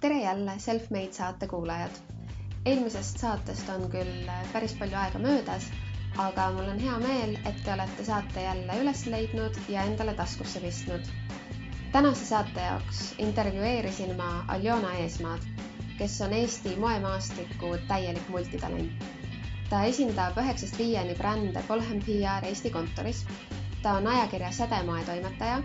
tere jälle Selfmade saate kuulajad. eelmisest saatest on küll päris palju aega möödas, aga mul on hea meel, et te olete saate jälle üles leidnud ja endale taskusse pistnud. tänase saate jaoks intervjueerisin ma Aljona Eesmaad, kes on Eesti moemaastiku täielik multitalent. ta esindab üheksast viieni brände Polhem PR Eesti kontoris. ta on ajakirja Sädemoe toimetaja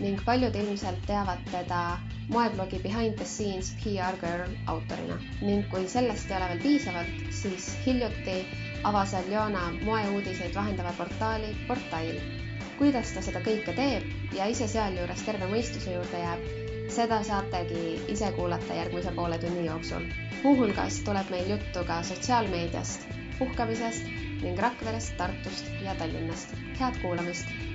ning paljud ilmselt teavad teda moeblogi Behind the Scenes PR Girl autorina ning kui sellest ei ole veel piisavalt, siis hiljuti avas Aljona moeuudiseid vahendava portaali Portail. kuidas ta seda kõike teeb ja ise sealjuures terve mõistuse juurde jääb, seda saategi ise kuulata järgmise poole tunni jooksul. muuhulgas tuleb meil juttu ka sotsiaalmeediast, puhkamisest ning Rakverest, Tartust ja Tallinnast. head kuulamist!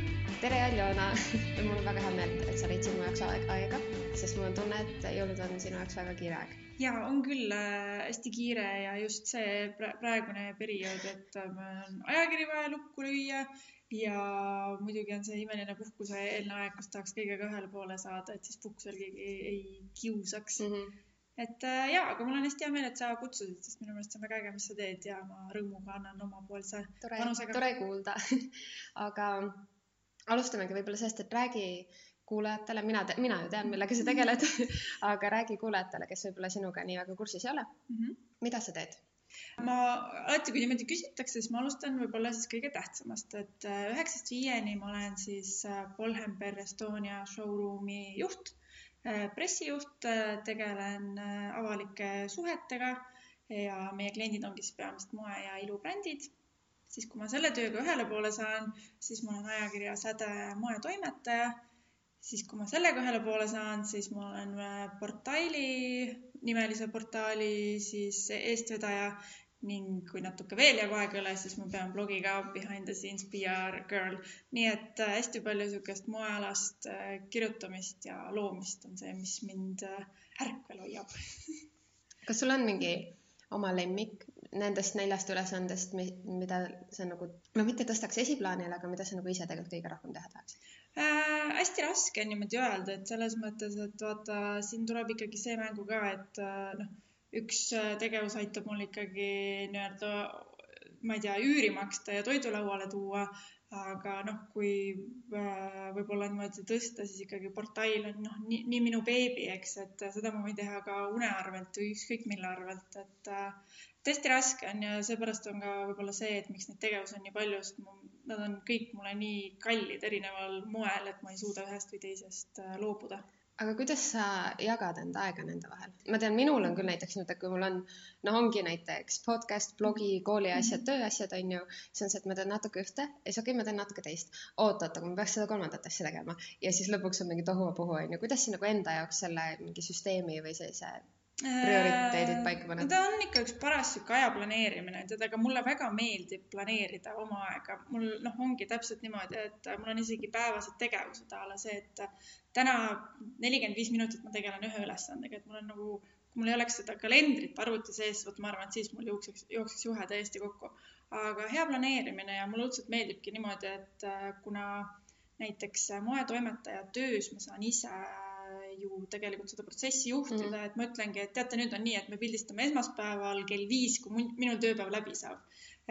Tere, Aljona mul on väga hea meel, et sa leidsid mu jaoks aega, sest mul on tunne, et jõulud on sinu jaoks väga kiire aeg. ja on küll äh, hästi kiire ja just see praegune periood, et äh, on ajakiri vaja lukku lüüa ja muidugi on see imeline puhkuse eelne aeg, kus tahaks kõigega ühele poole saada, et siis puhkusel keegi ei, kiusaks mm. -hmm et äh, ja, aga mul on hästi hea meel, et sa kutsusid, sest minu meelest see on väga äge, mis sa teed ja ma rõõmuga annan omapoolse panusega. tore kuulda aga alustamegi võib-olla sellest, et räägi kuulajatele, mina, mina ju tean, millega sa tegeled aga räägi kuulajatele, kes võib-olla sinuga nii väga kursis ei ole mm. -hmm. mida sa teed? ma alati, kui niimoodi küsitakse, siis ma alustan võib-olla siis kõige tähtsamast, et äh, üheksast viieni ma olen siis äh, Polhemper Estonia showroom'i juht, äh, pressijuht, tegelen avalike suhetega ja meie kliendid ongi siis peamiselt moe ja ilubrändid siis kui ma selle tööga ühele poole saan, siis ma olen ajakirja Säde moetoimetaja. siis kui ma sellega ühele poole saan, siis ma olen äh, portaali, nimelise portaali siis eestvedaja ning kui natuke veel jääb aega üle, siis ma pean blogi ka Behind the Scenes PR Girl. nii et äh, hästi palju niisugust moealast äh, kirjutamist ja loomist on see, mis mind ärkvel hoiab kas sul on mingi oma lemmik nendest neljast ülesandest, mida sa nagu, no mitte tõstaks esiplaanile, aga mida sa nagu ise tegelikult kõige rohkem teha tahaksid äh,? hästi raske on niimoodi öelda, et selles mõttes, et vaata, siin tuleb ikkagi see mängu ka, et äh, noh, üks äh, tegevus aitab mul ikkagi nii-öelda ma ei tea, üüri maksta ja toidu lauale tuua, aga noh, kui äh, võib-olla niimoodi tõsta, siis ikkagi portail on noh, nii, nii minu beebi, eks, et seda ma võin teha ka une arvelt või ükskõik mille arvelt, et äh, tõesti raske on ja seepärast on ka võib-olla see, et miks neid tegevusi on nii palju, sest ma, nad on kõik mulle nii kallid erineval moel, et ma ei suuda ühest või teisest äh, loobuda aga kuidas sa jagad enda aega nende vahel? ma tean, minul on küll näiteks niimoodi, et kui mul on, noh, ongi näiteks podcast, blogi, kooli asjad, mhm. tööasjad on ju, siis on see, et ma teen natuke ühte ja siis okei okay,, ma teen natuke teist. oot, oot, aga ma peaks seda kolmandat asja tegema ja siis lõpuks on mingi tohuvapuhu on ju, kuidas sa nagu enda jaoks selle mingi süsteemi või sellise prioriteedid äh, paika paned? ta on ikka üks paras sihuke aja planeerimine, tead, aga mulle väga meeldib planeerida oma aega. mul noh, ongi täpselt niimoodi, et mul on isegi päevased tegevused a la see, et täna nelikümmend viis minutit ma tegelen ühe ülesandega, et mul on nagu, kui mul ei oleks seda kalendrit arvuti sees, vot ma arvan, et siis mul jookseks, jookseks juhe täiesti kokku. aga hea planeerimine ja mulle õudselt meeldibki niimoodi, et kuna näiteks moetoimetaja töös ma saan ise ju tegelikult seda protsessi juhtida mm, -hmm. et ma ütlengi, et teate, nüüd on nii, et me pildistame esmaspäeval kell viis, kui minul tööpäev läbi saab.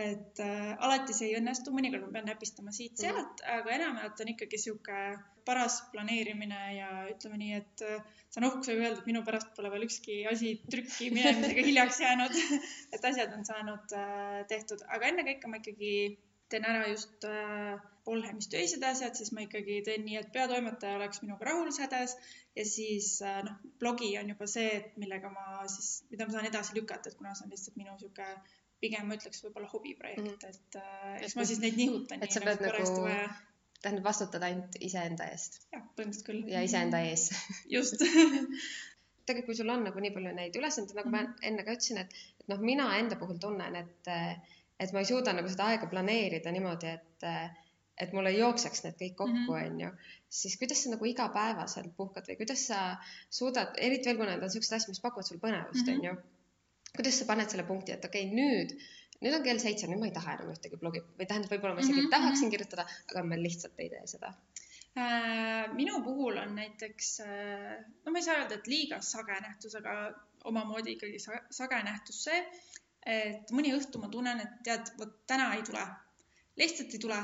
et äh, alati see ei õnnestu, mõnikord ma pean näpistama siit-sealt mm, -hmm. aga enamjaolt on ikkagi sihuke paras planeerimine ja ütleme nii, et äh, saan uhkusega öelda, et minu pärast pole veel ükski asi trükki minemisega hiljaks jäänud et asjad on saanud äh, tehtud, aga ennekõike ma ikkagi teen ära just äh, Polhemis töised asjad, siis ma ikkagi teen nii, et peatoimetaja oleks minuga rahul sädes ja siis äh, noh, blogi on juba see, et millega ma siis, mida ma saan edasi lükata, et kuna see on lihtsalt minu sihuke pigem ma ütleks võib-olla hobiprojekt mm, -hmm. et äh, eks ma siis neid nihutan. et sa pead nagu, nagu tähendab, vastutad ainult iseenda eest. jah, põhimõtteliselt küll. ja iseenda ees. just tegelikult, kui sul on nagu nii palju neid ülesandeid, nagu mm -hmm. ma mhm. enne ka ütlesin, et, et noh, mina enda puhul tunnen, et et ma ei suuda nagu seda aega planeerida niimoodi, et, et mul ei jookseks need kõik kokku, mhm. onju, siis kuidas sa nagu igapäevaselt puhkad või kuidas sa suudad, eriti veel, kui need on siuksed asjad, mis pakuvad sul põnevust, mhm. onju. kuidas sa paned selle punkti, et okei okay,, nüüd, nüüd on kell seitse, nüüd ma ei taha enam ühtegi blogi või tähendab, võib-olla ma isegi mm -hmm. tahaksin kirjutada, aga ma lihtsalt ei tee seda Äh, minu puhul on näiteks, äh, no ma ei saa öelda, et liiga sage nähtus, aga omamoodi ikkagi sage nähtus see, et mõni õhtu ma tunnen, et tead, vot täna ei tule, lihtsalt ei tule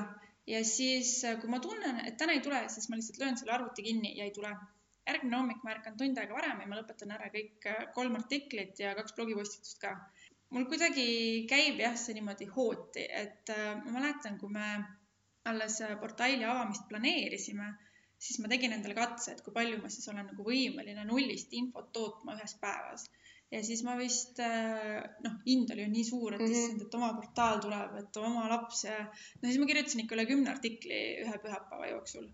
ja siis, äh, kui ma tunnen, et täna ei tule, siis ma lihtsalt löön selle arvuti kinni ja ei tule. järgmine hommik ma ärkan tund aega varem ja ma lõpetan ära kõik kolm artiklit ja kaks blogipostitust ka. mul kuidagi käib jah, see niimoodi hooti, et ma mäletan, kui me alles äh, portaali avamist planeerisime, siis ma tegin endale katse, et kui palju ma siis olen nagu võimeline nullist infot tootma ühes päevas. Ja siis ma vist, äh, noh, hind oli ju nii suur, et mm -hmm. issand, et oma portaal tuleb, et oma laps ja no siis ma kirjutasin ikka üle kümne artikli ühe pühapäeva jooksul.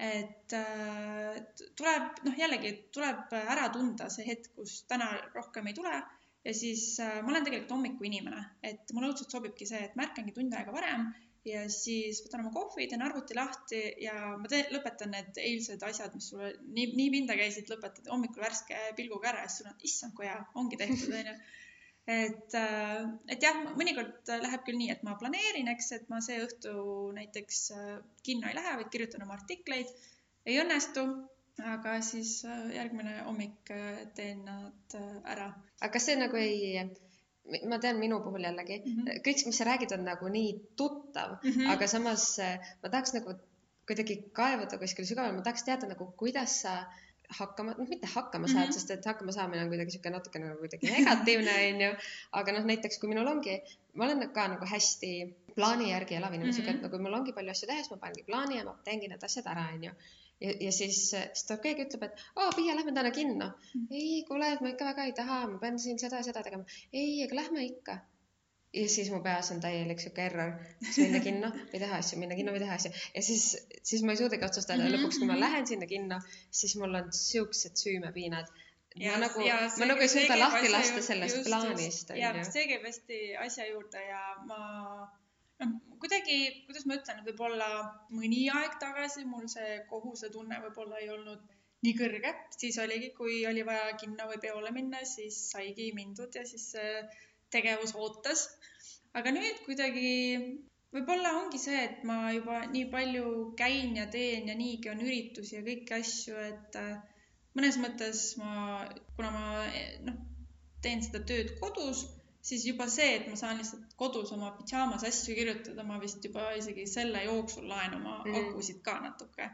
et äh, tuleb, noh, jällegi tuleb ära tunda see hetk, kus täna rohkem ei tule ja siis äh, ma olen tegelikult hommikuinimene, et mulle õudselt sobibki see, et ma ärkangi tund aega varem ja siis võtan oma kohvi, teen arvuti lahti ja ma teen, lõpetan need eilsed asjad, mis sulle nii, nii pinda käisid, lõpetad hommikul värske pilguga ära ja siis sul on, issand, kui hea, ongi tehtud, onju. et, äh, et jah, mõnikord läheb küll nii, et ma planeerin, eks, et ma see õhtu näiteks äh, kinno ei lähe, vaid kirjutan oma artikleid. ei õnnestu, aga siis äh, järgmine hommik teen nad ära. aga kas see nagu ei ma tean minu puhul jällegi mm, -hmm. kõik, mis sa räägid, on nagu nii tuttav mm, -hmm. aga samas eh, ma tahaks nagu kuidagi kaevuda kuskile sügavale, ma tahaks teada nagu, kuidas sa hakkama, noh, mitte hakkama saad mm, -hmm. sest et hakkama saamine on kuidagi sihuke natukene nagu kuidagi negatiivne, onju. aga noh, näiteks kui minul ongi, ma olen ka nagu hästi plaani järgi elav inimene mm, -hmm. sihuke, et nagu mul ongi palju asju teha, siis ma panengi plaani ja ma teengi need asjad ära, onju ja, ja siis, siis tuleb keegi ütleb, et aa, Piia, lähme täna kinno mm.. ei, kuule, et ma ikka väga ei taha, ma pean siin seda ja seda tegema. ei, aga lähme ikka. ja siis mu peas on täielik sihuke error, kas minna kinno või teha asju, minna kinno või teha asju. ja siis, siis ma ei suudagi otsustada ja lõpuks, kui ma lähen sinna kinno, siis mul on siuksed süümepiinad ma ja, nagu, ma nagu ei suuda lahti lasta sellest just, plaanist. ja see käib hästi asja juurde ja ma kuidagi, kuidas ma ütlen, võib-olla mõni aeg tagasi mul see kohusetunne võib-olla ei olnud nii kõrge, siis oligi, kui oli vaja kinno või peole minna, siis saigi mindud ja siis see tegevus ootas. aga nüüd kuidagi võib-olla ongi see, et ma juba nii palju käin ja teen ja niigi on üritusi ja kõiki asju, et äh, mõnes mõttes ma, kuna ma noh, teen seda tööd kodus siis juba see, et ma saan lihtsalt kodus oma pidžaamas asju kirjutada, ma vist juba isegi selle jooksul laen oma mm akusid ka natuke.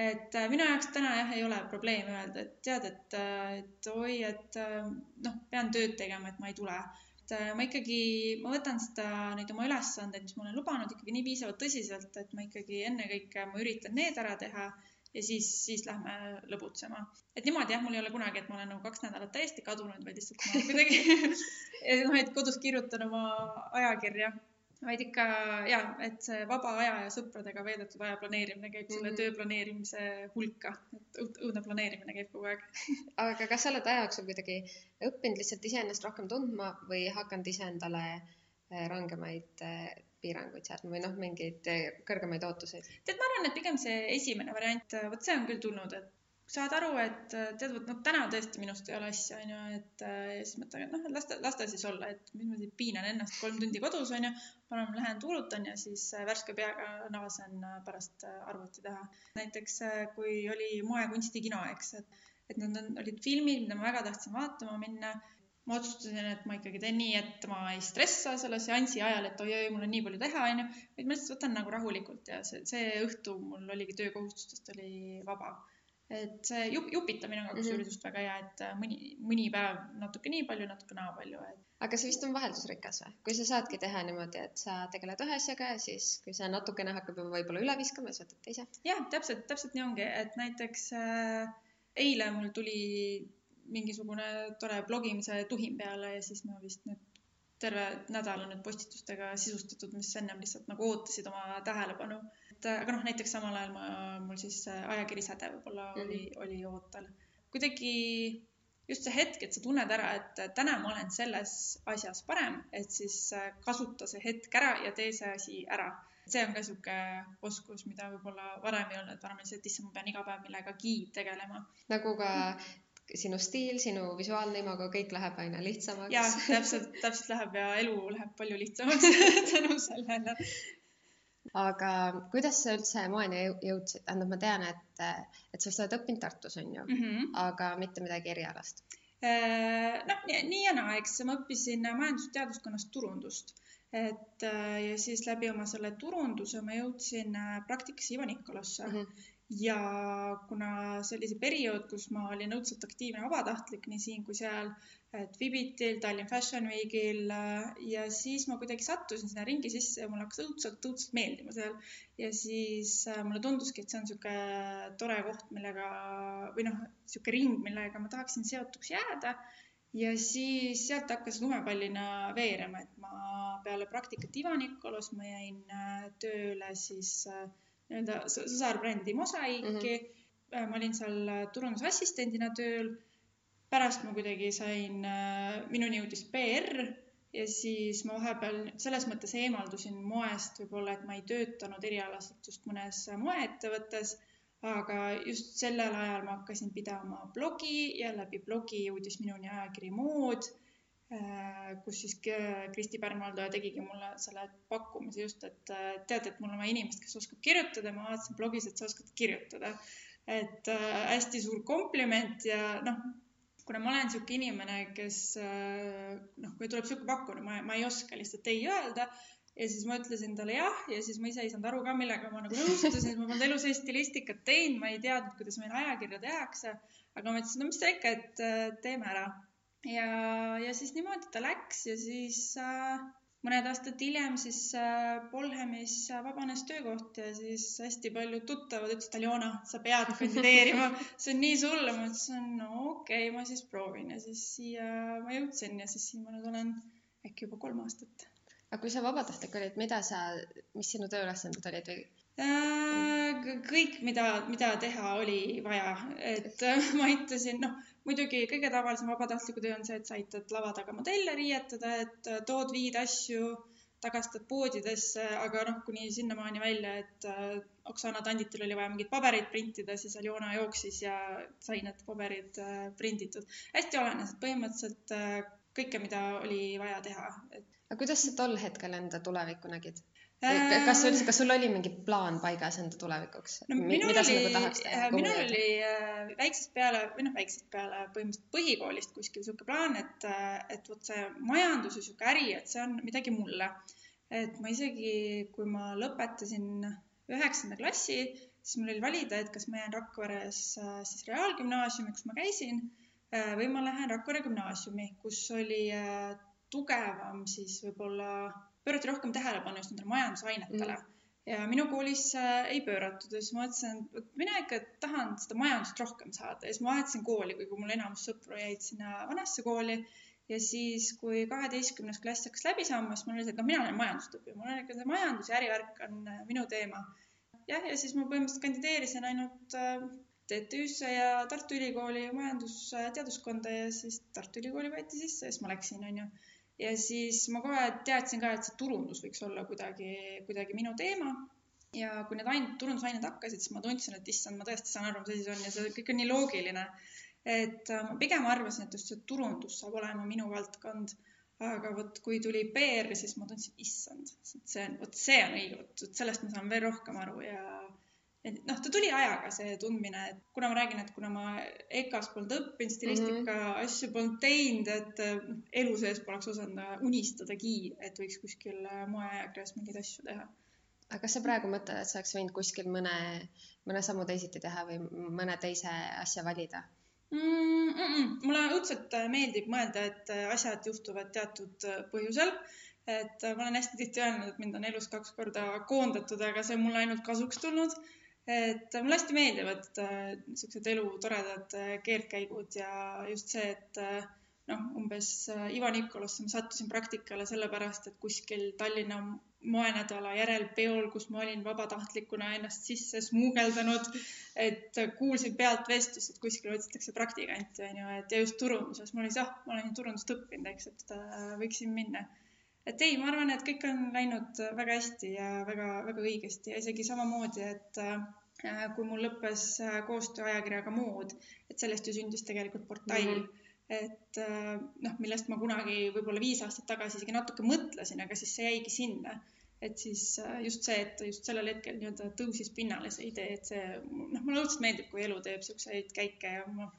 et äh, minu jaoks täna jah, ei ole probleemi öelda, et tead, et, äh, et oi, et äh, noh, pean tööd tegema, et ma ei tule. et ma ikkagi, ma võtan seda, neid oma ülesandeid, mis ma olen lubanud ikkagi nii piisavalt tõsiselt, et ma ikkagi ennekõike, ma üritan need ära teha ja siis, siis lähme lõbutsema. et niimoodi jah, mul ei ole kunagi, et ma olen nagu kaks nädalat täiesti kadunud, vaid lihtsalt ma kuidagi noh, et kodus kirjutan oma ajakirja, vaid ikka ja, et see vaba aja ja sõpradega veedetud aja planeerimine käib mm -hmm. selle töö planeerimise hulka, et õudne planeerimine käib kogu aeg aga kas sa oled aja jooksul kuidagi õppinud lihtsalt iseennast rohkem tundma või hakanud iseendale eh, rangemaid eh, piiranguid seadma või noh, mingeid eh, kõrgemaid ootuseid? tead, ma arvan, et pigem see esimene variant, eh, vot see on küll tulnud, et saad aru, et eh, tead, vot noh, täna tõesti minust ei ole asja, onju, et ja siis mõtlen, et noh, et las ta, las ta siis olla, et mis ma siin piinan ennast kolm tundi kodus, onju. parem lähen tuulutan ja siis värske peaga naasen pärast arvuti taha. näiteks kui oli moekunstikino, eks, et, et need on, olid filmid, mida ma väga tahtsin vaatama minna ma otsustasin, et ma ikkagi teen nii, et ma ei stressa selle seansi ajal, et oi-oi, mul on nii palju teha, onju, vaid ma lihtsalt võtan nagu rahulikult ja see, see õhtu mul oligi töökohustustest oli vaba. et see jup, jupitamine on ka kusjuures mm -hmm. just väga hea, et mõni, mõni päev natuke nii palju, natuke naa palju et.... aga see vist on vaheldusrikas või? kui sa saadki teha niimoodi, et sa tegeled ühe asjaga ja siis, kui see natukene hakkab juba võib-olla üle viskama, siis võtad teise? jah, täpselt, täpselt nii ongi, et näiteks äh, eile mul tuli mingisugune tore blogimise tuhin peale ja siis ma vist nüüd terve nädal on nüüd postitustega sisustatud, mis ennem lihtsalt nagu ootasid oma tähelepanu. et aga noh, näiteks samal ajal ma, mul siis ajakiri Säde võib-olla mm -hmm. oli, oli ootel. kuidagi just see hetk, et sa tunned ära, et täna ma olen selles asjas parem, et siis kasuta see hetk ära ja tee see asi ära. see on ka niisugune oskus, mida võib-olla varem ei olnud, varem oli see, et issand, ma pean iga päev millegagi tegelema. nagu ka sinu stiil, sinu visuaalne imago, kõik läheb aina lihtsamaks. ja täpselt, täpselt läheb ja elu läheb palju lihtsamaks tänu sellele. aga kuidas sa üldse moeni jõudsid, tähendab, ma tean, et, et sa oled õppinud Tartus, on ju mm, -hmm. aga mitte midagi erialast äh, noh, nii ja naa, eks ma õppisin majandusteaduskonnas turundust, et ja siis läbi oma selle turunduse ma jõudsin praktikasse Ivo Nikolosse mm. -hmm ja kuna see oli see periood, kus ma olin õudselt aktiivne vabatahtlik nii siin kui seal, et Vibitil, Tallinn Fashion Weekil ja siis ma kuidagi sattusin sinna ringi sisse ja mulle hakkas õudselt, õudselt meeldima seal. ja siis äh, mulle tunduski, et see on niisugune tore koht, millega või noh, niisugune ring, millega ma tahaksin seotuks jääda. ja siis sealt hakkas lumepallina veerema, et ma peale praktikat Ivanikolos ma jäin äh, tööle siis äh, nii-öelda sõsarbrändi Mosaiki mm. -hmm. ma olin seal äh, turundusassistendina tööl. pärast ma kuidagi sain, äh, minuni jõudis PR ja siis ma vahepeal selles mõttes eemaldusin moest võib-olla, et ma ei töötanud erialaselt just mõnes moeettevõttes, aga just sellel ajal ma hakkasin pidama blogi ja läbi blogi jõudis minuni ajakiri Mood Äh, kus siis Kristi Pärnvaldaja tegigi mulle selle pakkumise just, et äh, tead, et mul on vaja inimest, kes oskab kirjutada, ma vaatasin blogis, et sa oskad kirjutada. et äh, hästi suur kompliment ja noh, kuna ma olen niisugune inimene, kes noh, kui tuleb niisugune pakkumine, ma, ma ei oska lihtsalt ei öelda. Ja siis ma ütlesin talle jah ja siis ma ise ei saanud aru ka, millega ma nagu nõustusin, ma polnud elus Eesti stilistikat teinud, ma ei teadnud, kuidas meil ajakirja tehakse, aga ma ütlesin, no mis sa ikka, et teeme ära ja, ja siis niimoodi ta läks ja siis äh, mõned aastad hiljem siis äh, Polhemis vabanes töökoht ja siis hästi paljud tuttavad ütlesid, Aljona, sa pead kandideerima, see on nii sulle. ma ütlesin, no okei okay,, ma siis proovin ja siis siia ma jõudsin ja siis siin ma nüüd olen äkki juba kolm aastat. aga kui sa vabatahtlik olid, mida sa, mis sinu tööülesanded olid või? Äh, kõik, mida, mida teha oli vaja, et ma aitasin, noh muidugi kõige tavalisem vabatahtliku töö on see, et sa aitad lava taga modelle riietada, et äh, tood, viid asju, tagastad poodidesse, aga noh, kuni sinnamaani välja, et äh, Oksana Tanditil oli vaja mingeid pabereid printida, siis Aljona jooksis ja sai need paberid äh, prinditud. hästi olenes, et põhimõtteliselt kõike, mida oli vaja teha aga kuidas sa tol hetkel enda tulevikku nägid? Kas üldse, kas sul oli mingi plaan paigas enda tulevikuks no,? mida sa nagu tahaks teha? Äh, minul oli äh, väiksest peale või noh, väiksest peale põhimõtteliselt põhikoolist kuskil niisugune plaan, et, äh, et vot see majandus ja niisugune äri, et see on midagi mulle. et ma isegi, kui ma lõpetasin üheksanda klassi, siis mul oli valida, et kas ma jään Rakveres siis reaalgümnaasiumi, kus ma käisin, või ma lähen Rakvere gümnaasiumi, kus oli tugevam siis võib-olla pöörati rohkem tähelepanu just nendele majandusainetele. Mm. ja minu koolis äh, ei pööratud ja siis ma mõtlesin, et mina ikka tahan seda majandust rohkem saada. Ja siis ma vahetasin kooli, kuigi mul enamus sõpru jäid sinna vanasse kooli. Ja siis, kui kaheteistkümnes klass hakkas läbi saama, siis mul oli see, et noh, mina olen majandust õppinud, mul on ikka see majandus ja ärivärk on äh, minu teema. jah, ja siis ma põhimõtteliselt kandideerisin ainult äh, TTÜ-sse ja Tartu Ülikooli majandusteaduskonda ja siis Tartu Ülikooli võeti sisse ja siis ma läksin, onju ja siis ma kohe teadsin ka, et see turundus võiks olla kuidagi, kuidagi minu teema. ja kui need ained, turundusained hakkasid, siis ma tundsin, et issand, ma tõesti saan aru, mis asi see on ja see kõik on nii loogiline. et äh, ma pigem arvasin, et just see turundus saab olema minu valdkond. aga vot kui tuli PR, siis ma tundsin, issand, see on, vot see on õige, vot sellest ma saan veel rohkem aru ja et noh, ta tuli ajaga, see tundmine, et kuna ma räägin, et kuna ma EKA-s polnud õppinud, stilistika mm -hmm. asju polnud teinud, et noh, elu sees poleks osanud unistadagi, et võiks kuskil moeajakirjas mingeid asju teha. aga kas sa praegu mõtled, et sa oleks võinud kuskil mõne, mõne sammu teisiti teha või mõne teise asja valida mm? -mm. mulle õudselt meeldib mõelda, et asjad juhtuvad teatud põhjusel et ma olen hästi tihti öelnud, et mind on elus kaks korda koondatud, aga see on mulle ainult kasuks tulnud et mulle hästi meeldivad niisugused elu toredad äh, keerdkäigud ja just see, et äh, noh, umbes äh, Ivo Nikolosse ma sattusin praktikale sellepärast, et kuskil Tallinna moenädala järelpeol, kus ma olin vabatahtlikuna ennast sisse smuugeldanud, et kuulsin pealt vestlust, et kuskil otsitakse praktikanti, on ju, et ja just turunduses, ma olin, ah, ma olen turundust õppinud, eks, et võiksin minna. Et ei, ma arvan, et kõik on läinud väga hästi ja väga-väga õigesti ja isegi samamoodi, et Äh, kui mul lõppes äh, koostöö ajakirjaga Mood, et sellest ju sündis tegelikult portaal mm. -hmm et äh, noh, millest ma kunagi võib-olla viis aastat tagasi isegi natuke mõtlesin, aga siis see jäigi sinna. et siis äh, just see, et just sellel hetkel nii-öelda tõusis pinnale see idee, et see, noh, mulle õudselt meeldib, kui elu teeb siukseid käike ja ma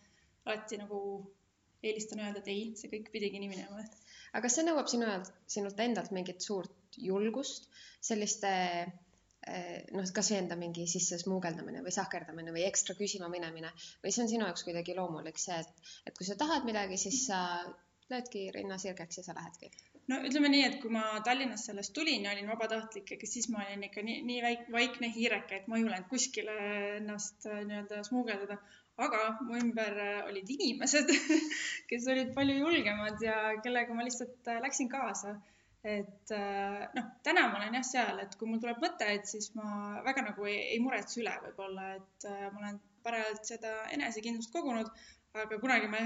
alati nagu eelistan öelda, et ei, see kõik pidigi nii minema. aga kas see nõuab sinu, sinult endalt mingit suurt julgust selliste äh, noh, kasvõi enda mingi sisse smuugeldamine või sahkerdamine või ekstra küsima minemine või see on sinu jaoks kuidagi loomulik see, et, et kui sa tahad midagi, siis sa löödki rinna sirgeks ja sa lähedki? no ütleme nii, et kui ma Tallinnast sellest tulin ja olin vabatahtlik, ega siis ma olin ikka nii, nii väik, vaikne hiireke, et ma ei julenud kuskile ennast äh, nii-öelda smuugeldada. aga mu ümber äh, olid inimesed kes olid palju julgemad ja kellega ma lihtsalt äh, läksin kaasa. Et noh, täna ma olen jah seal, et kui mul tuleb mõte, et siis ma väga nagu ei, ei muretse üle võib-olla, et ma olen parajalt seda enesekindlust kogunud aga kunagi ma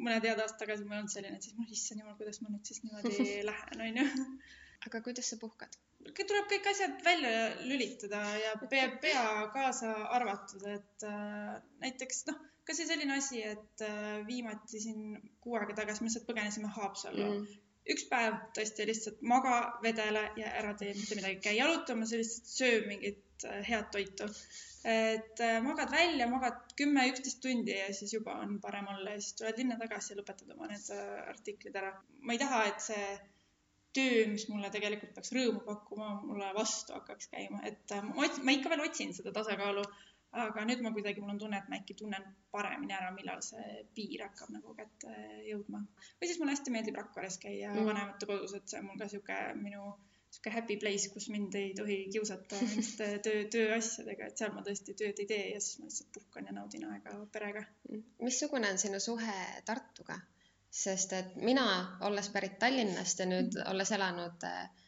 mõned head aastad tagasi ma ei olnud selline, et siis ma, issand jumal, kuidas ma nüüd siis niimoodi lähen, onju. aga kuidas sa puhkad? tuleb kõik asjad välja lülitada ja pea, pea kaasa arvatud, et äh, näiteks noh, kasvõi selline asi, et äh, viimati siin kuu aega tagasi me lihtsalt põgenesime Haapsallu mm. Üks päev tõesti lihtsalt maga, vedele ja ära tee mitte midagi, käi jalutamas ja lihtsalt söö mingit äh, head toitu et äh, magad välja, magad kümme, üksteist tundi ja siis juba on parem olla ja siis tuled linna tagasi ja lõpetad oma need äh, artiklid ära. ma ei taha, et see töö, mis mulle tegelikult peaks rõõmu pakkuma, mulle vastu hakkaks käima, et ma, ma ikka veel otsin seda tasakaalu, aga nüüd ma kuidagi, mul on tunne, et ma äkki tunnen paremini ära, millal see piir hakkab nagu kätte jõudma. või siis mulle hästi meeldib Rakveres käia mm. vanemate kodus, et see on mul ka niisugune minu sihuke happy place, kus mind ei tohi kiusata mingite töö, tööasjadega, et seal ma tõesti tööd ei tee ja siis ma lihtsalt puhkan ja naudin aega perega. missugune on sinu suhe Tartuga? sest et mina, olles pärit Tallinnast ja nüüd olles elanud äh,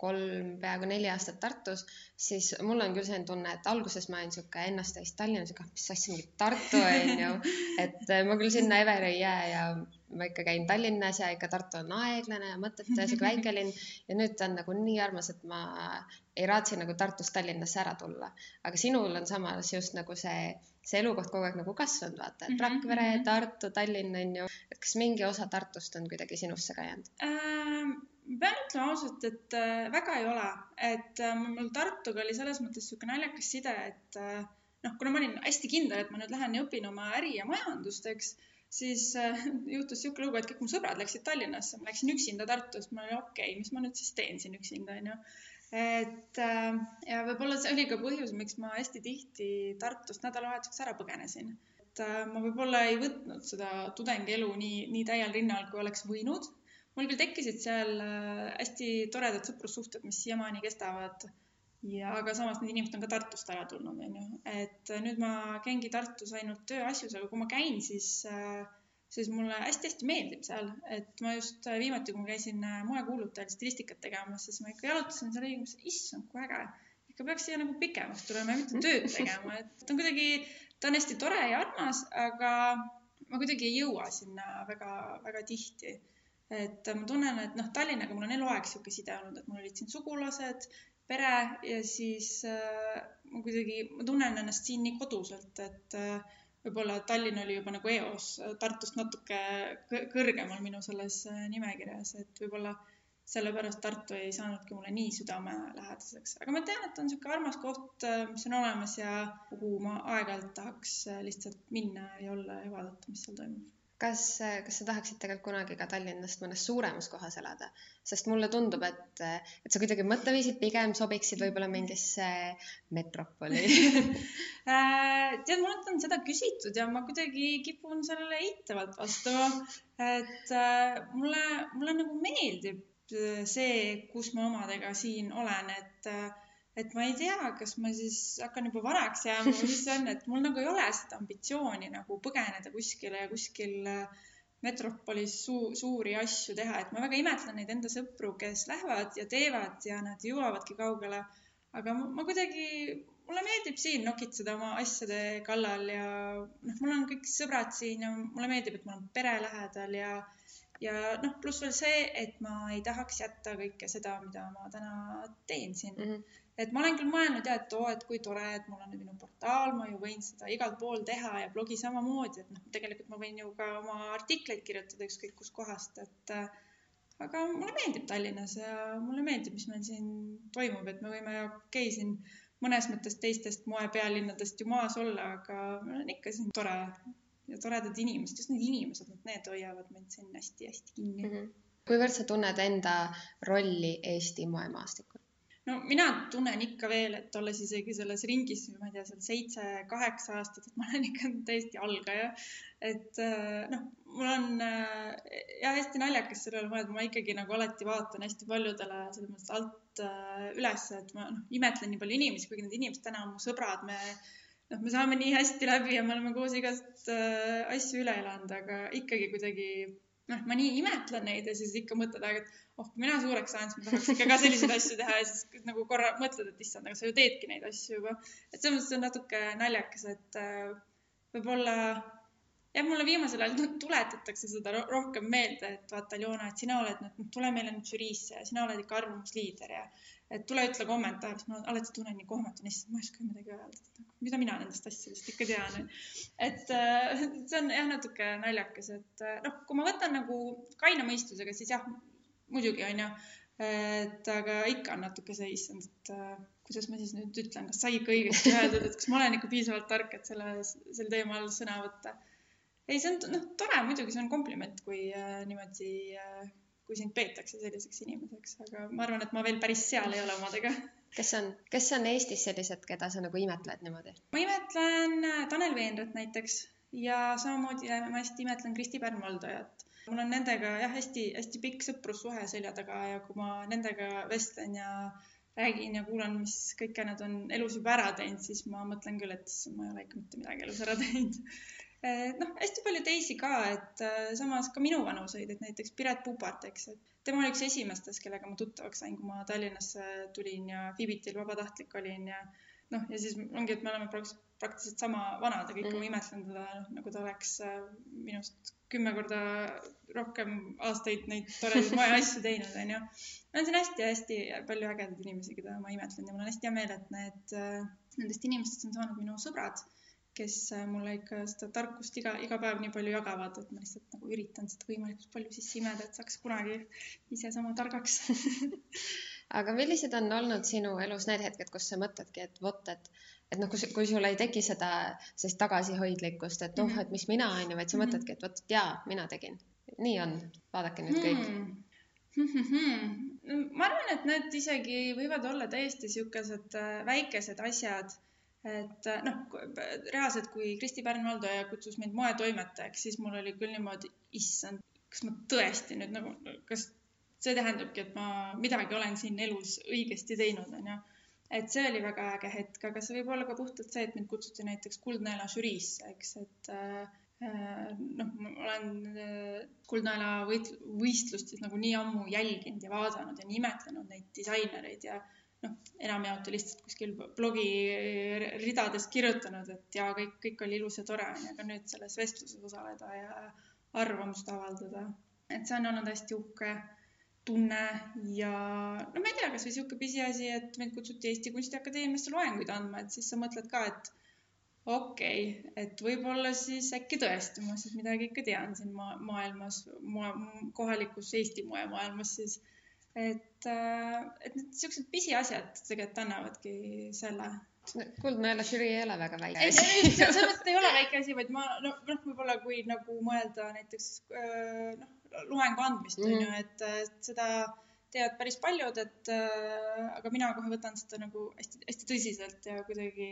kolm, peaaegu neli aastat Tartus, siis mul on küll selline tunne, et alguses ma olin niisugune ennasttäis Tallinnas, aga mis asja, mingi Tartu on ju, et äh, ma küll sinna ever ei jää ja ma ikka käin Tallinnas ja ikka Tartu on aeglane ja mõttetu ja sihuke väike linn ja nüüd ta on nagu nii armas, et ma ei raatsi nagu Tartust Tallinnasse ära tulla. aga sinul on samas just nagu see, see elukoht kogu aeg nagu kasvanud, vaata, et mhm, Rakvere, mhm. Tartu, Tallinn on ju, kas mingi osa Tartust on kuidagi sinusse ka jäänud ähm,? Pean ütlema ausalt, et äh, väga ei ole, et äh, mul Tartuga oli selles mõttes niisugune naljakas side, et äh, noh, kuna ma olin hästi kindel, et ma nüüd lähen ja õpin oma äri ja majandust, eks siis juhtus niisugune lugu, et kõik mu sõbrad läksid Tallinnasse, ma läksin üksinda Tartust, ma olin okei okay,, mis ma nüüd siis teen siin üksinda, onju. et ja võib-olla see oli ka põhjus, miks ma hästi tihti Tartust nädalavahetuseks ära põgenesin. et ma võib-olla ei võtnud seda tudengielu nii, nii täiel rinnal, kui oleks võinud. Mul küll tekkisid seal äh, hästi toredad sõprussuhted, mis siiamaani kestavad. Ja aga samas need inimesed on ka Tartust ära tulnud, onju, et nüüd ma käingi Tartus ainult tööasjus, aga kui ma käin, siis, siis mulle hästi-hästi meeldib seal, et ma just viimati, kui ma käisin moekuulutajal stilistikat tegemas, siis ma ikka jalutasin seal ja mõtlesin, issand, kui äge. ikka peaks siia nagu pikemaks tulema ja mitte tööd tegema, et ta on kuidagi, ta on hästi tore ja armas, aga ma kuidagi ei jõua sinna väga-väga tihti et ma tunnen, et noh, Tallinnaga mul on eluaeg niisugune side olnud, et mul olid siin sugulased, pere ja siis äh, ma kuidagi, ma tunnen ennast siin nii koduselt, et äh, võib-olla Tallinn oli juba nagu eos Tartust natuke kõrgemal minu selles äh, nimekirjas, et võib-olla sellepärast Tartu ei saanudki mulle nii südamelähedaseks, aga ma tean, et on niisugune armas koht, äh, mis on olemas ja kuhu ma aeg-ajalt tahaks äh, lihtsalt minna ja olla ja vaadata, mis seal toimub kas, kas sa tahaksid tegelikult kunagi ka Tallinnast mõnes suuremas kohas elada, sest mulle tundub, et, et sa kuidagi mõtteviisid pigem sobiksid võib-olla mingisse metropoli äh, tead, mult on seda küsitud ja ma kuidagi kipun sellele eitavalt vastama. et äh, mulle, mulle nagu meeldib see, kus ma omadega siin olen, et äh, et ma ei tea, kas ma siis hakkan juba vanaks jääma või mis see on, et mul nagu ei ole seda ambitsiooni nagu põgeneda kuskile ja kuskil äh, metropolis suu, suuri asju teha, et ma väga imetlen neid enda sõpru, kes lähevad ja teevad ja nad jõuavadki kaugele. aga ma, ma kuidagi, mulle meeldib siin nokitseda oma asjade kallal ja noh, mul on kõik sõbrad siin ja mulle meeldib, et mul on pere lähedal ja ja noh, pluss veel see, et ma ei tahaks jätta kõike seda, mida ma täna teen siin mm. -hmm et ma olen küll mõelnud ja et oo, et kui tore, et mul on nüüd minu portaal, ma ju võin seda igal pool teha ja blogi samamoodi, et noh, tegelikult ma võin ju ka oma artikleid kirjutada ükskõik kuskohast, et aga mulle meeldib Tallinnas ja mulle meeldib, mis meil siin toimub, et me võime okei okay, siin mõnes mõttes teistest moepealinnadest ju maas olla, aga meil on ikka siin tore ja toredad inimesed, just need inimesed, need hoiavad meid siin hästi-hästi kinni mm. -hmm. kuivõrd sa tunned enda rolli Eesti moemaastikul? No mina tunnen ikka veel, et olles isegi selles ringis, ma ei tea, seal seitse-kaheksa aastat, et ma olen ikka täiesti algaja. et äh, noh, mul on äh, ja hästi naljakas selle üle mõelda, ma ikkagi nagu alati vaatan hästi paljudele selles mõttes alt äh, üles, et ma noh, imetlen nii palju inimesi, kuigi need inimesed täna on mu sõbrad, me noh, me saame nii hästi läbi ja me oleme koos igast äh, asju üle elanud, aga ikkagi kuidagi noh, ma nii imetlen neid ja siis ikka mõtled aeg, et oh, kui mina suureks saan, siis ma tahaks ikka ka selliseid asju teha ja siis nagu korra mõtled, et issand, aga sa ju teedki neid asju juba. et selles mõttes on natuke naljakas, et äh, võib-olla jah, mulle viimasel ajal tuletatakse seda rohkem meelde, et vaata, Aljona, et sina oled nüüd, tule meile nüüd žüriisse ja sina oled ikka arvamusliider ja et tule ütle kommentaar, ma alati tunnen nii kohmatuna, issand, ma ei oska midagi öelda, mida mina nendest asjadest ikka tean. et äh, see on jah, natuke naljakas, et äh, noh, kui ma võtan nagu kaine mõistusega, siis jah, muidugi on ju, et aga ikka on natuke see issand, et äh, kuidas ma siis nüüd ütlen, kas sai ikka õigesti öeldud, et kas ma olen ikka piisavalt tark, et selle, sel teemal sõna võtta. ei, see on noh, tore, muidugi see on kompliment, kui äh, niimoodi äh,, kui sind peetakse selliseks inimeseks, aga ma arvan, et ma veel päris seal ei ole omadega. kes on, kes on Eestis sellised, keda sa nagu imetled niimoodi? ma imetlen äh, Tanel Veenrat näiteks ja samamoodi ma hästi imetlen Kristi Pärn-Valdojat mul on nendega jah, hästi-hästi pikk sõprussuhe selja taga ja kui ma nendega vestlen ja räägin ja kuulan, mis kõike nad on elus juba ära teinud, siis ma mõtlen küll, et ma ei ole ikka mitte midagi elus ära teinud. Noh, hästi palju teisi ka, et äh, samas ka minuvanuseid, et näiteks Piret Pupart, eks, et tema oli üks esimestest, kellega ma tuttavaks sain, kui ma Tallinnasse tulin ja Fibitil vabatahtlik olin ja noh, ja siis ongi, et me oleme praktiliselt sama vanad, aga ikka mm. ma imetlen teda, noh, nagu ta oleks äh, minust kümme korda rohkem aastaid neid toredaid moeasju teinud, onju. on siin hästi-hästi palju ägedaid inimesi, keda ma imetlen ja mul on hästi hea meel, et need, nendest inimestest on saanud minu sõbrad, kes äh, mulle ikka seda tarkust iga, iga päev nii palju jagavad, et ma lihtsalt nagu üritan seda võimalikult palju sisse imeda, et saaks kunagi ise sama targaks. Aga millised on olnud sinu elus need hetked, kus sa mõtledki, et vot, et et noh, kui, kui sul ei teki seda sellist tagasihoidlikkust, et oh, et mis mina on ju, vaid sa mhm. mõtledki, et vot jaa, mina tegin, nii on, vaadake nüüd kõik. Hmm.. Hmm. ma arvan, et need isegi võivad olla täiesti niisugused äh, väikesed asjad, et äh, noh, reaalselt, kui Kristi Pärn-Valdoja kutsus mind moetoimetajaks, siis mul oli küll niimoodi, issand, kas ma tõesti nüüd nagu, kas see tähendabki, et ma midagi olen siin elus õigesti teinud, onju et see oli väga äge hetk, aga see võib olla ka puhtalt see, et mind kutsuti näiteks Kuldnaela žüriisse, eks, et äh, noh, ma olen äh, Kuldnaela võit-, võistlust siis nagu nii ammu jälginud ja vaadanud ja nii imetlenud neid disainereid ja noh, enamjaolt lihtsalt kuskil blogi ridades kirjutanud, et ja kõik, kõik oli ilus ja tore, onju, aga nüüd selles vestluses osaleda ja arvamust avaldada, et see on olnud hästi uhke tunne ja no ma ei tea, kasvõi niisugune pisiasi, et meid kutsuti Eesti Kunstiakadeemiasse loenguid andma, et siis sa mõtled ka, et okei okay,, et võib-olla siis äkki tõesti ma siis midagi ikka tean siin ma maailmas, moe, kohalikus Eesti moemaailmas siis. Et, äh, et need niisugused pisiasjad tegelikult annavadki selle. kuldne jälle žürii ei ole väga väike asi. ei, selles mõttes ei ole väike asi, vaid ma noh, noh, võib-olla kui nagu mõelda näiteks äh, noh, loengu andmist mm, on ju, et, seda teevad päris paljud, et äh, aga mina kohe võtan seda nagu hästi-hästi tõsiselt ja kuidagi,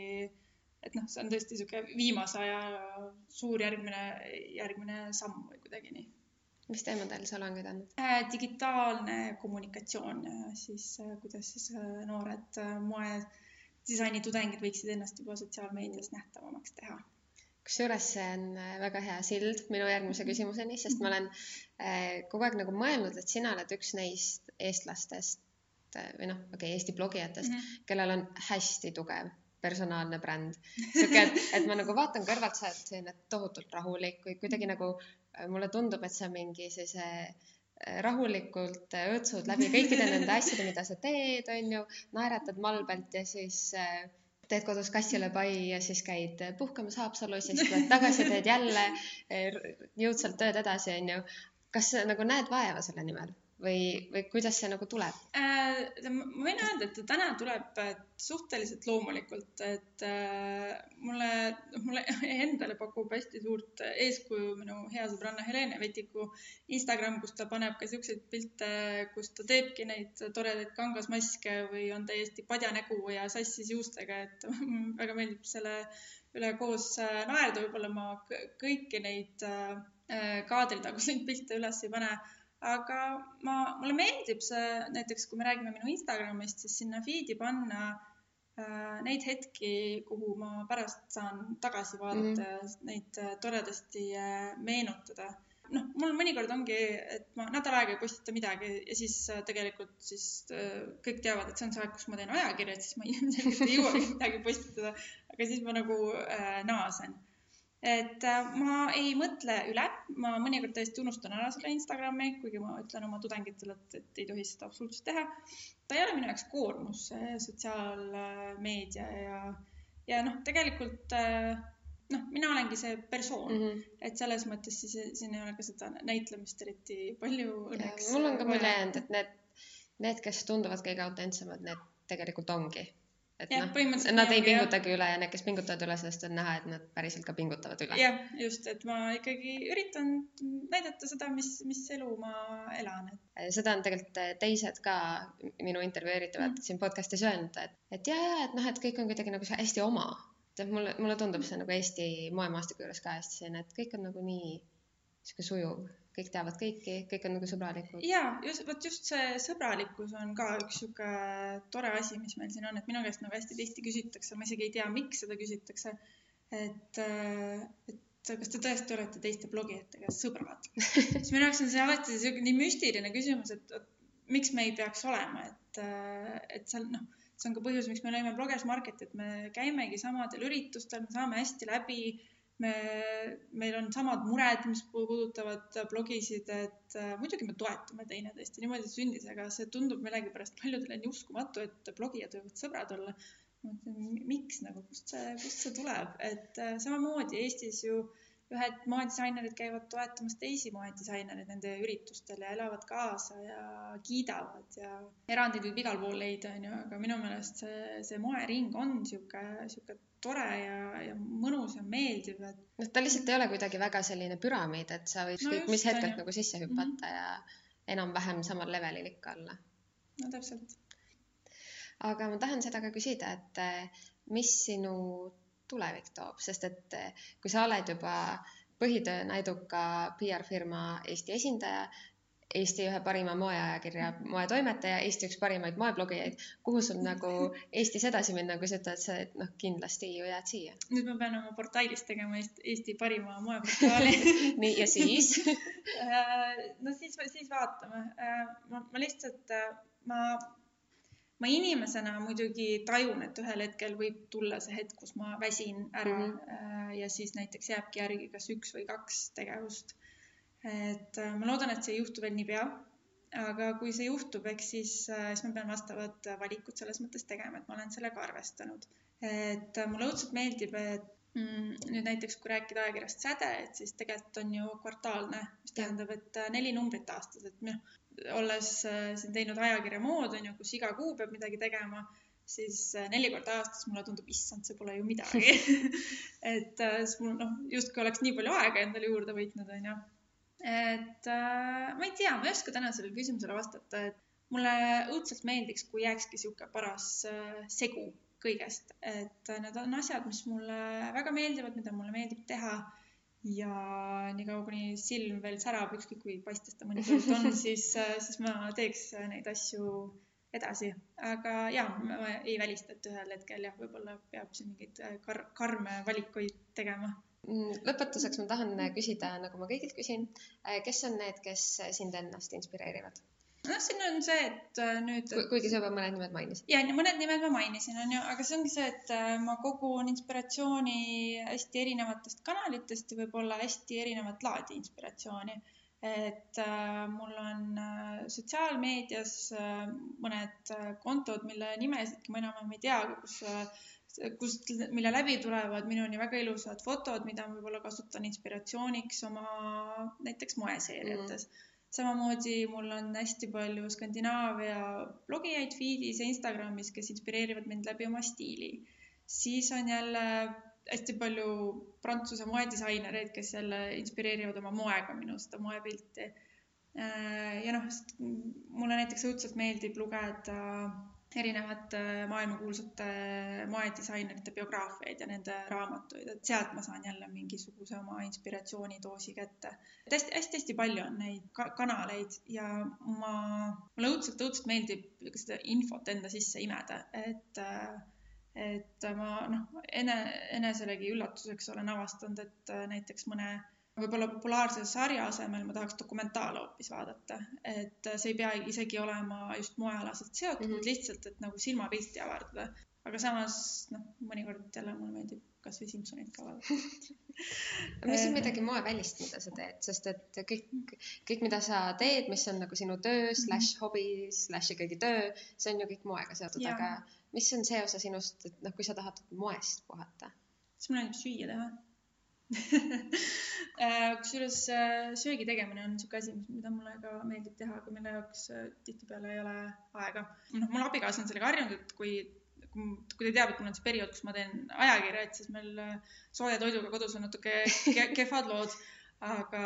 et noh, see on tõesti niisugune viimase aja suur järgmine, järgmine samm või kuidagi nii. Mis teemadel sa loenguid andnud äh,? digitaalne kommunikatsioon ja siis äh, kuidas siis äh, noored äh, moe disainitudengid võiksid ennast juba sotsiaalmeedias nähtavamaks teha kusjuures see on äh, väga hea sild minu järgmise küsimuseni, sest ma olen äh, kogu aeg nagu mõelnud, et sina oled üks neist eestlastest äh, või noh, okei okay,, Eesti blogijatest mm, -hmm. kellel on hästi tugev personaalne bränd. sihuke, et, et ma nagu vaatan kõrvalt, sa oled selline tohutult rahulik või kuidagi nagu mulle tundub, et sa mingi sellise rahulikult õõtsud läbi kõikide nende asjade, mida sa teed, on ju, naeratad malbelt ja siis äh, teed kodus kassile pai ja siis käid puhkamas Haapsalus ja siis tuled tagasi, teed jälle jõudsalt tööd edasi, onju. kas sa nagu näed vaeva selle nimel? Või, või kuidas see nagu tuleb äh,? ma võin öelda, et ta täna tuleb suhteliselt loomulikult, et äh, mulle, mulle endale pakub hästi suurt eeskuju minu hea sõbranna Helene Vetiku Instagram, kus ta paneb ka siukseid pilte, kus ta teebki neid toredaid kangasmaske või on täiesti padjanägu ja sassis juustega, et väga meeldib selle üle koos äh, naerda, võib-olla ma kõiki neid äh, kaadritaguseid pilte üles ei pane aga ma, mulle meeldib see näiteks, kui me räägime minu Instagramist, siis sinna feed'i panna äh, neid hetki, kuhu ma pärast saan tagasi vaadata mm -hmm. ja neid äh, toredasti äh, meenutada. noh, mul mõnikord ongi, et ma nädal aega ei postita midagi ja siis äh, tegelikult siis äh, kõik teavad, et see on see aeg, kus ma teen ajakirja, et siis ma ilmselgelt ei jõuagi midagi postitada, aga siis ma nagu äh, naasen et äh, ma ei mõtle üle, ma mõnikord täiesti unustan ära selle Instagrami, kuigi ma ütlen oma tudengitele, et, et ei tohi seda absoluutselt teha. ta ei ole minu jaoks koormus, see sotsiaalmeedia ja, ja noh, tegelikult äh, noh, mina olengi see persoon mm, -hmm. et selles mõttes siis siin ei ole ka seda näitlemist eriti palju õnneks. mul on ka mulje jäänud, et need, need, kes tunduvad kõige autentsemad, need tegelikult ongi et noh, nad ei pingutagi üle ja need, kes pingutavad üle, sellest on näha, et nad päriselt ka pingutavad üle. jah, just, et ma ikkagi üritan näidata seda, mis, mis elu ma elan seda on tegelikult äh, teised ka minu intervjueeritavad mm. siin podcast'is öelnud, et, et ja, ja et noh, et kõik on kuidagi nagu hästi oma. et mulle, mulle tundub see nagu Eesti moemaastiku juures ka hästi selline, et kõik on nagu nii sihuke sujuv kõik teavad kõiki, kõik on nagu sõbralikud. ja just, vot just see sõbralikkus on ka üks sihuke tore asi, mis meil siin on, et minu käest nagu hästi tihti küsitakse, ma isegi ei tea, miks seda küsitakse. et, et kas te tõesti olete teiste blogijatega sõbrad siis minu jaoks on see alati sihuke nii müstiline küsimus, et, miks me ei peaks olema, et, et seal noh, see on ka põhjus, miks me lõime Bloggers Market, et me käimegi samadel üritustel, me saame hästi läbi me, meil on samad mured, mis puudutavad blogisid, et äh, muidugi me toetame teineteist ja niimoodi sündis, aga see tundub millegipärast paljudele nii uskumatu, et blogijad võivad sõbrad olla. ma mõtlen, miks nagu, kust see, kust see tuleb, et äh, samamoodi Eestis ju ühed moedisainerid käivad toetamas teisi moedisainereid nende üritustel ja elavad kaasa ja kiidavad ja erandeid võib igal pool leida, onju, aga minu meelest see, see moering on sihuke, sihuke tore ja, ja mõnus ja meeldiv, et. noh, ta lihtsalt ei ole kuidagi väga selline püramiid, et sa võid no mis hetkelt nagu sisse hüpata mm -hmm. ja enam-vähem samal levelil ikka olla. no täpselt. aga ma tahan seda ka küsida, et eh, mis sinu tulevik toob, sest et eh, kui sa oled juba põhitööna eduka PR-firma Eesti esindaja, Eesti ühe parima moeajakirja moetoimetaja, Eesti üks parimaid moeblogijaid. kuhu sul nagu Eestis edasi minna, kui sa ütled, sa noh, kindlasti ju jääd siia? nüüd ma pean oma portaalis tegema Eesti, parima moeportaali nii, ja siis äh, no siis, siis vaatame. Äh, ma, ma lihtsalt, äh, ma, ma inimesena muidugi tajun, et ühel hetkel võib tulla see hetk, kus ma väsin ära mm -hmm. ja siis näiteks jääbki järgi kas üks või kaks tegevust et äh, ma loodan, et see ei juhtu veel niipea. aga kui see juhtub, eks siis, äh, siis ma pean vastavad valikud selles mõttes tegema, et ma olen sellega arvestanud. et mulle õudselt meeldib, et nüüd näiteks, kui rääkida ajakirjast Säde, et siis tegelikult on ju kvartaalne, mis tähendab, et neli numbrit aastas, et noh, olles siin teinud ajakirja mood, on ju, kus iga kuu peab midagi tegema siis neli korda aastas mulle tundub, issand, see pole ju midagi. Et siis mul noh, justkui oleks nii palju aega endale juurde võitnud, onju et äh, ma ei tea, ma ei oska täna sellele küsimusele vastata, et mulle õudselt meeldiks, kui jääkski niisugune paras äh, segu kõigest, et äh, need on asjad, mis mulle väga meeldivad, mida mulle meeldib teha. Ja niikaua, kuni silm veel särab, ükskõik kui paistes ta mõnikord on, siis, äh, siis ma teeks neid asju edasi, aga ja ma ei välista, et ühel hetkel jah, võib-olla peab siin mingeid äh, kar karme valikuid tegema. Mm, lõpetuseks ma tahan küsida, nagu ma kõigilt küsin, äh, kes on need, kes sind ennast inspireerivad? Noh, siin on see, et äh, nüüd Ku,. kuigi sa juba mõned nimed mainisid. ja, mõned nimed ma mainisin, on ju, aga see ongi see, et äh, ma kogun inspiratsiooni hästi erinevatest kanalitest ja võib-olla hästi erinevat laadi inspiratsiooni. et äh, mul on äh, sotsiaalmeedias äh, mõned kontod, mille nimesidki ma enam-vähem ei tea, kus äh, kust, mille läbi tulevad minuni väga ilusad fotod, mida ma võib-olla kasutan inspiratsiooniks oma näiteks moeseeriates mm. Samamoodi mul on hästi palju Skandinaavia blogijaid feed'is ja Instagramis, kes inspireerivad mind läbi oma stiili. siis on jälle hästi palju Prantsuse moedisainereid, kes jälle inspireerivad oma moega minu seda moepilti. Äh, ja noh, mulle näiteks õudselt meeldib lugeda erinevate maailmakuulsate moedisainerite biograafiaid ja nende raamatuid, et sealt ma saan jälle mingisuguse oma inspiratsioonidoosi kätte. et hästi-hästi-hästi palju on neid ka kanaleid ja ma, mulle õudselt, õudselt meeldib seda infot enda sisse imeda, et et ma noh, ene, eneselegi üllatuseks olen avastanud, et näiteks mõne võib-olla populaarse sarja asemel ma tahaks dokumentaale hoopis vaadata, et see ei pea isegi olema just moealaselt seotud mm, -hmm. lihtsalt, et nagu silmapilti avardada. aga samas noh, mõnikord jälle mulle meeldib kasvõi Simsonit ka vaadata mis on midagi moevälist, mida sa teed, sest et kõik, kõik, mida sa teed, mis on nagu sinu töö mhm. slaš hobi slaš ikkagi töö, see on ju kõik moega seotud, aga mis on see osa sinust, et noh, kui sa tahad moest puhata? siis mulle meeldib süüa teha kusjuures äh, söögi tegemine on niisugune asi, mida mulle ka meeldib teha, aga mille jaoks äh, tihtipeale ei ole aega. noh, mul abikaasa on sellega harjunud, et kui, kui ta teab, et mul on see periood, kus ma teen ajakirja, et siis meil sooja toiduga kodus on natuke kehvad lood, aga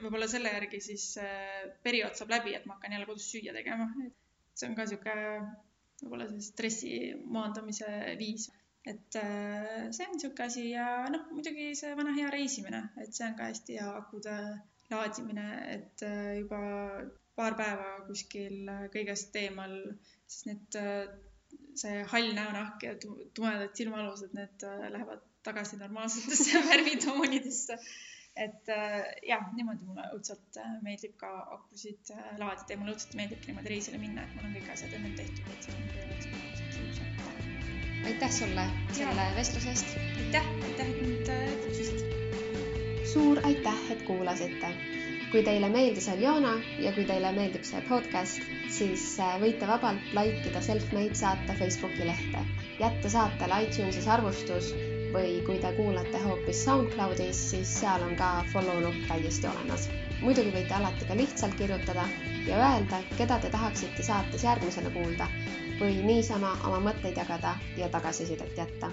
võib-olla selle järgi siis periood saab läbi, et ma hakkan jälle kodus süüa tegema. see on ka niisugune võib-olla see stressi maandamise viis et äh, see on niisugune asi ja noh, muidugi see vana hea reisimine, et see on ka hästi hea akude laadimine, et äh, juba paar päeva kuskil kõigest eemal, siis need, äh, see hall näonahk ja tumedad silmaalused, need lähevad tagasi normaalsetesse värvitoonidesse. et jah, niimoodi mulle õudselt meeldib ka akusid laadida ja mulle õudselt meeldib niimoodi reisile minna, et mul on kõik asjad ennem tehtud, et see on kiirus aitäh sulle selle vestluse eest. aitäh, aitäh, et mind äh, kutsusid. suur aitäh, et kuulasite. kui teile meeldis Aljona ja kui teile meeldib see podcast, siis äh, võite vabalt like ida Selfmade saate Facebooki lehte, jätta saatele iTunesis arvustus või kui te kuulate hoopis SoundCloudis, siis seal on ka follow nupp täiesti olemas. muidugi võite alati ka lihtsalt kirjutada ja öelda, keda te tahaksite saates järgmisena kuulda või niisama oma mõtteid jagada ja tagasisidet jätta.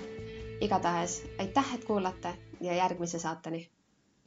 igatahes aitäh, et kuulate ja järgmise saateni